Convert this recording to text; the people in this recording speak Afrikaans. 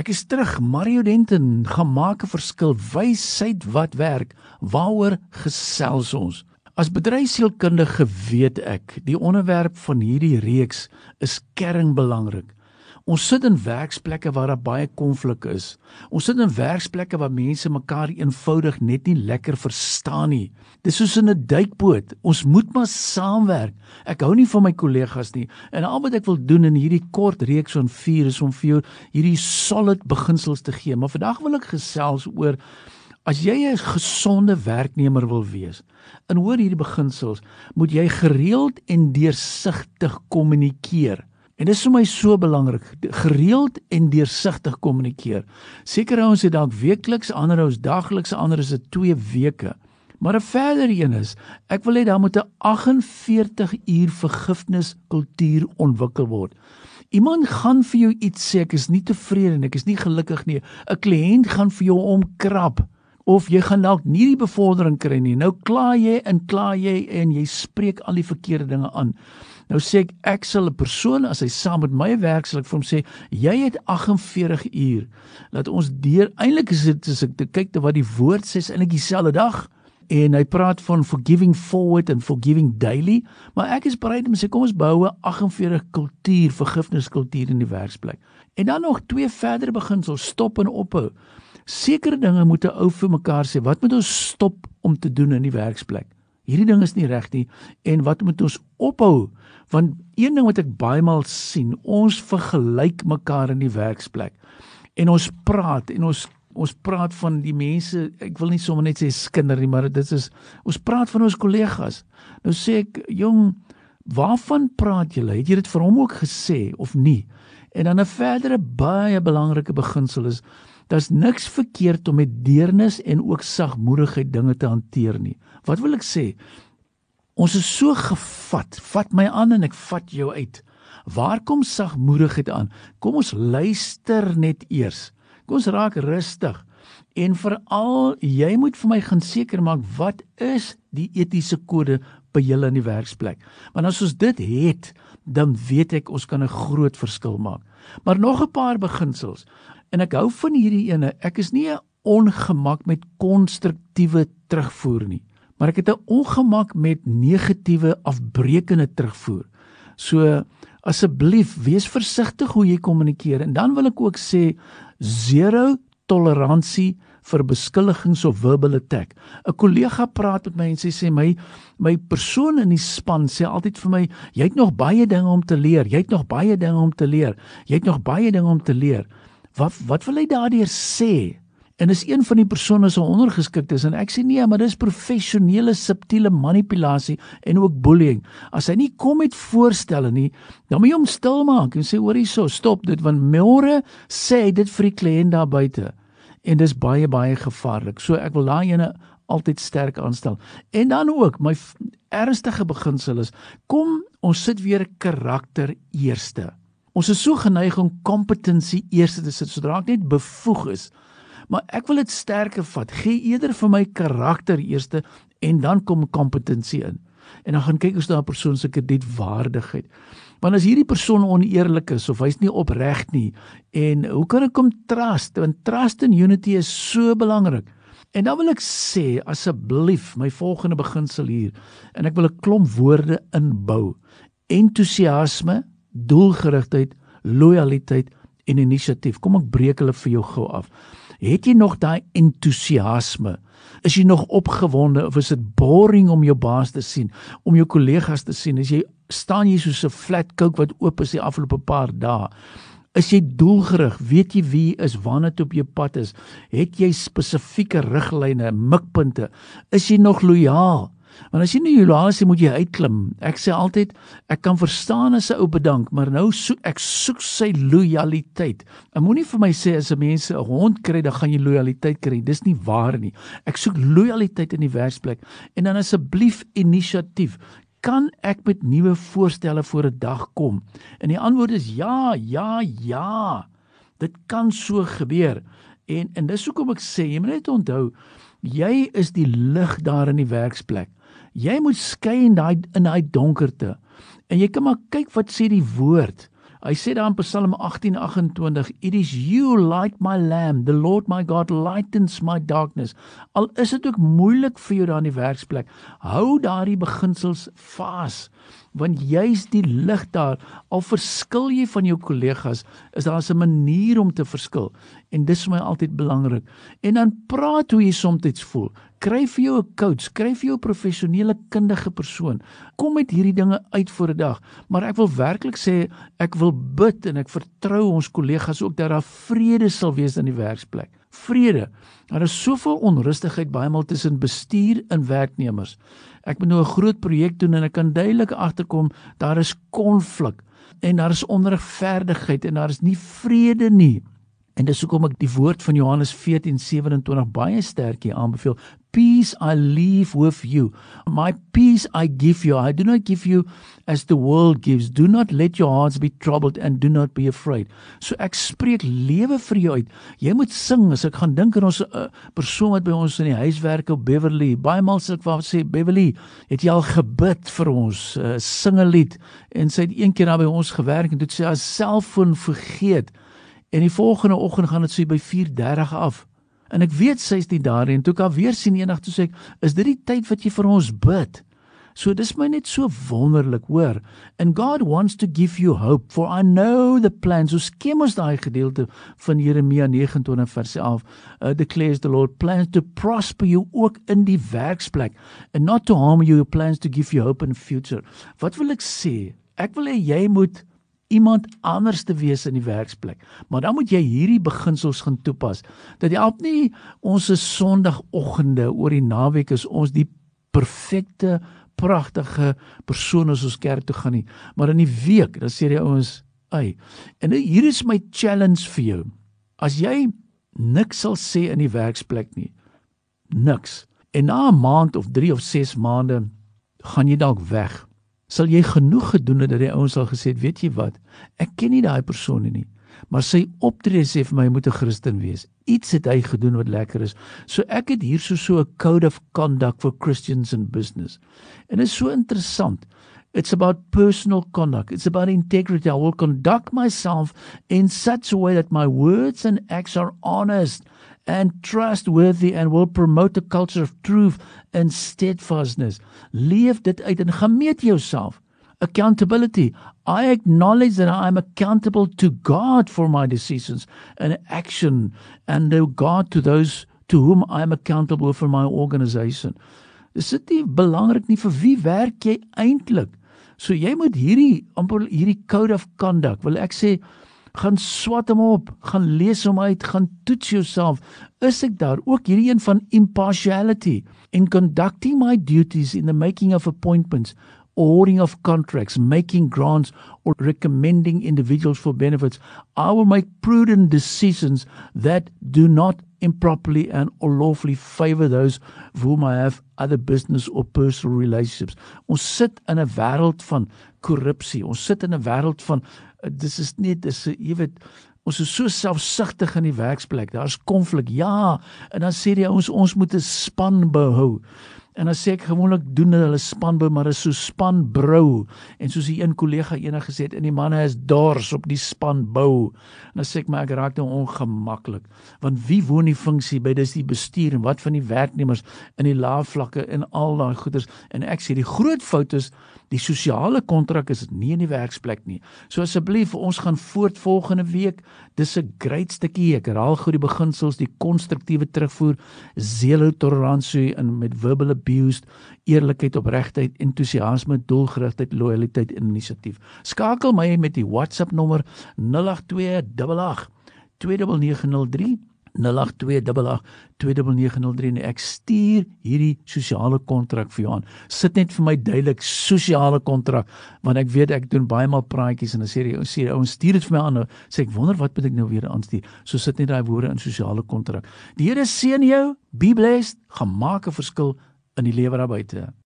Ek is terug, Mario Denton, gemaak 'n verskil, wysheid wat werk. Waaroor gesels ons? As bedryfsielkundige weet ek, die onderwerp van hierdie reeks is kernbelangrik. Ons sit in werksplekke waar daar baie konflik is. Ons sit in werksplekke waar mense mekaar eenvoudig net nie lekker verstaan nie. Dis soos in 'n duikboot. Ons moet maar saamwerk. Ek hou nie van my kollegas nie. En al wat ek wil doen in hierdie kort reeks van 4 is om vir jou hierdie solid beginsels te gee. Maar vandag wil ek gesels oor as jy 'n gesonde werknemer wil wees. En hoor hierdie beginsels, moet jy gereeld en deursigtig kommunikeer. En dit is vir my so belangrik, gereeld en deursigtig kommunikeer. Sekere ouens het dalk weekliks, ander ouens dagliks, ander is dit 2 weke. Maar 'n verder een is, ek wil hê daar moet 'n 48 uur vergifniskultuur ontwikkel word. Iemand gaan vir jou iets sê, ek is nie tevrede nie, ek is nie gelukkig nie. 'n Kliënt gaan vir jou omkrap of jy gaan dalk nie die bevordering kry nie. Nou kla jy en kla jy en jy spreek al die verkeerde dinge aan. Nou sê ek ek sal 'n persoon as hy saam met my werk sal ek vir hom sê jy het 48 uur. Laat ons deur eintlik is dit as ek kyk te wat die woord sê is eintlik dieselfde dag en hy praat van forgiving forward and forgiving daily, maar ek is bereid om sê kom ons bou 'n 48 kultuur, vergifniskultuur in die werksplek. En dan nog twee verdere beginsels, stop en ophou. Sekere dinge moet 'n ou vir mekaar sê, wat moet ons stop om te doen in die werksplek? Hierdie ding is nie reg nie en wat moet ons ophou? Want een ding wat ek baie maal sien, ons vergelyk mekaar in die werksplek. En ons praat en ons ons praat van die mense, ek wil nie sommer net sê skinder nie, maar dit is ons praat van ons kollegas. Nou sê ek, jong, waarvan praat julle? Het jy dit vir hom ook gesê of nie? En dan 'n verdere baie belangrike beginsel is daar's niks verkeerd om met deernis en ook sagmoedigheid dinge te hanteer nie. Wat wil ek sê? Ons is so gevat. Vat my aan en ek vat jou uit. Waar kom sagmoedigheid aan? Kom ons luister net eers. Kom ons raak rustig. En veral jy moet vir my gaan seker maak wat is die etiese kode by julle in die werksplek. Want as ons dit het, dan weet ek ons kan 'n groot verskil maak. Maar nog 'n paar beginsels. En ek hou van hierdie ene. Ek is nie 'n ongemak met konstruktiewe terugvoer nie maar ek het 'n ongemak met negatiewe afbreekende terugvoer. So asseblief wees versigtig hoe jy kommunikeer en dan wil ek ook sê zero toleransie vir beskuldigings of verbal attack. 'n Kollega praat met my en sê sê my my persoon in die span sê altyd vir my jy het nog baie dinge om te leer. Jy het nog baie dinge om te leer. Jy het nog baie dinge om te leer. Wat wat wil hy daardeur sê? En is een van die persone so ondergeskik is en ek sê nee, maar dis professionele subtiele manipulasie en ook bullying. As hy nie kom met voorstelle nie, dan moet jy hom stil maak en sê hoor hierso, stop dit want môre sê dit vir die kliënt daar buite. En dis baie baie gevaarlik. So ek wil daai ene altyd sterk aanstel. En dan ook my ernstige beginsel is kom ons sit weer karakter eerste. Ons is so geneig om kompetensie eerste te sit sodra ek net bevoeg is maar ek wil dit sterker vat. Gee eerder vir my karakter eerste en dan kom kompetensie in. En dan gaan kyk ons na 'n persoon se kredietwaardigheid. Want as hierdie persoon oneerlik is of hy's nie opreg nie en hoe kan ek hom trust? Want trust and unity is so belangrik. En dan wil ek sê asseblief my volgende beginsel hier en ek wil 'n klomp woorde inbou. Entoesiasme, doelgerigtheid, lojaliteit en inisiatief. Kom ek breek hulle vir jou gou af. Het jy nog daai entoesiasme? Is jy nog opgewonde of is dit boring om jou baas te sien, om jou kollegas te sien? As jy staan jy soos 'n flat coke wat oop is die afgelope paar dae. Is jy doelgerig? Weet jy wie is wanneer toe op jou pad is? Het jy spesifieke riglyne, mikpunte? Is jy nog lojaal? Want as jy nie is, moet jy uitklim. Ek sê altyd, ek kan verstaan as 'n ou bedank, maar nou soek ek soek sy lojaliteit. Ek moenie vir my sê as 'n mens 'n hond kry, dan gaan jy lojaliteit kry. Dis nie waar nie. Ek soek lojaliteit in die werksplek en dan asseblief inisiatief. Kan ek met nuwe voorstelle voor 'n dag kom? En die antwoord is ja, ja, ja. Dit kan so gebeur. En en dis hoekom ek sê, jy moet net onthou, jy is die lig daar in die werksplek. Jy moet skyn daai in daai donkerte. En jy kan maar kyk wat sê die woord. Hy sê daar in Psalm 18:28, "It is you light my lamp, the Lord my God lightens my darkness." Al is dit ook moeilik vir jou daar in die werksplek, hou daardie beginsels vas want jy's die lig daar al verskil jy van jou kollegas is daar 'n manier om te verskil. En dis vir my altyd belangrik. En dan praat hoe jy soms voel. Kry vir jou 'n coach kry vir jou 'n professionele kundige persoon. Kom met hierdie dinge uit vir 'n dag. Maar ek wil werklik sê ek wil bid en ek vertrou ons kollegas ook dat daar vrede sal wees in die werksplek vrede. Daar is soveel onrustigheid baie maal tussen bestuur en werknemers. Ek moet nou 'n groot projek doen en ek kan duidelik agterkom daar is konflik en daar is onregverdigheid en daar is nie vrede nie. En dis hoekom ek die woord van Johannes 14:27 baie sterk hier aanbeveel peace I leave with you. My peace I give you. I do not give you as the world gives. Do not let your hearts be troubled and do not be afraid. So ek spreek lewe vir jou uit. Jy moet sing as ek gaan dink aan ons uh, persoon wat by ons in die huis werk op Beverly. Baie maal sê ek vir sê Beverly, het jy al gebid vir ons? Uh, sing 'n lied. En sy het een keer daar by ons gewerk en toe sê haar selfoon vergeet. En die volgende oggend gaan dit so by 4:30 af. En ek weet sy is nie daar en toe ek haar weer sien eendag toe sê ek, "Is dit die tyd wat jy vir ons bid?" So dis my net so wonderlik, hoor. And God wants to give you hope for I know the plans. So skem ons daai gedeelte van Jeremia 29 vers 11. Uh, declares the Lord plans to prosper you ook in die werksplek and not to harm you, plans to give you hope in the future. Wat wil ek sê? Ek wil hê jy moet iemand anders te wees in die werksplek. Maar dan moet jy hierdie beginsels gaan toepas. Dat jy help nie ons se Sondagoggende oor die naweek is ons die perfekte pragtige persoon as ons kerk toe gaan nie, maar in die week, dan sê die ouens, "Ag, en hier is my challenge vir jou. As jy niks sal sê in die werksplek nie, niks. En na 'n maand of 3 of 6 maande gaan jy dalk weg sal jy genoeg gedoen het dat die ouens al gesê het, weet jy wat? Ek ken nie daai persoon nie. Maar sy optrede sê vir my hy moet 'n Christen wees. Iets het hy gedoen wat lekker is. So ek het hier so so 'n code of conduct for Christians in business. En dit is so interessant. It's about personal conduct. It's about integrity. I will conduct myself in such a way that my words and acts are honest and trustworthy and will promote a culture of truth and steadfastness. Leef dit uit en gemeet jouself. Accountability. I acknowledge that I am accountable to God for my decisions and action and to God to those to whom I am accountable for my organization. Dis dit belangrik nie vir wie werk jy eintlik? So jy moet hierdie amper hierdie code of conduct, wil ek sê, gaan swat hom op, gaan lees hom uit, gaan toets jouself. Is ek daar ook hierdie een van impartiality in conducting my duties in the making of appointments ordering of contracts, making grants, or recommending individuals for benefits, I will make prudent decisions that do not improperly and or lawfully favor those with whom I have other business or personal relationships. Ons sit in 'n wêreld van korrupsie. Ons sit in 'n wêreld van dis is nie dis jy weet ons is so selfsugtig in die werksplek. Daar's konflik. Ja, en dan sê die ouens ons moet 'n span behou. En dan sê ek gewoonlik doen hulle spanbou maar is so spanbrou en soos die een kollega eendag gesê het in die manne is dors op die spanbou. En dan sê ek maar ek raak nou ongemaklik want wie woon die funksie by dis die bestuur en wat van die werknemers in die lae vlakke en al daai goeders en ek sê die groot fout is die sosiale kontrak is nie in die werksplek nie. So asseblief ons gaan voort volgende week. Dis 'n great stukkie ek herhaal gou die beginsels die konstruktiewe terugvoer, zelo toleransie en met verbal abuse, eerlikheid, opregtheid, entoesiasme, doelgerigtheid, lojaliteit en inisiatief. Skakel my met die WhatsApp nommer 08288 29903 0828829903 en ek stuur hierdie sosiale kontrak vir jou aan. Sit net vir my duidelik sosiale kontrak want ek weet ek doen baie maal praatjies en dan sê die ou sê ouens stuur dit vir my aan. Sê ek wonder wat moet ek nou weer aanstuur. So sit net daai woorde in sosiale kontrak. Die Here seën jou. Be blessed. Gemaak 'n verskil in die lewe daar buite.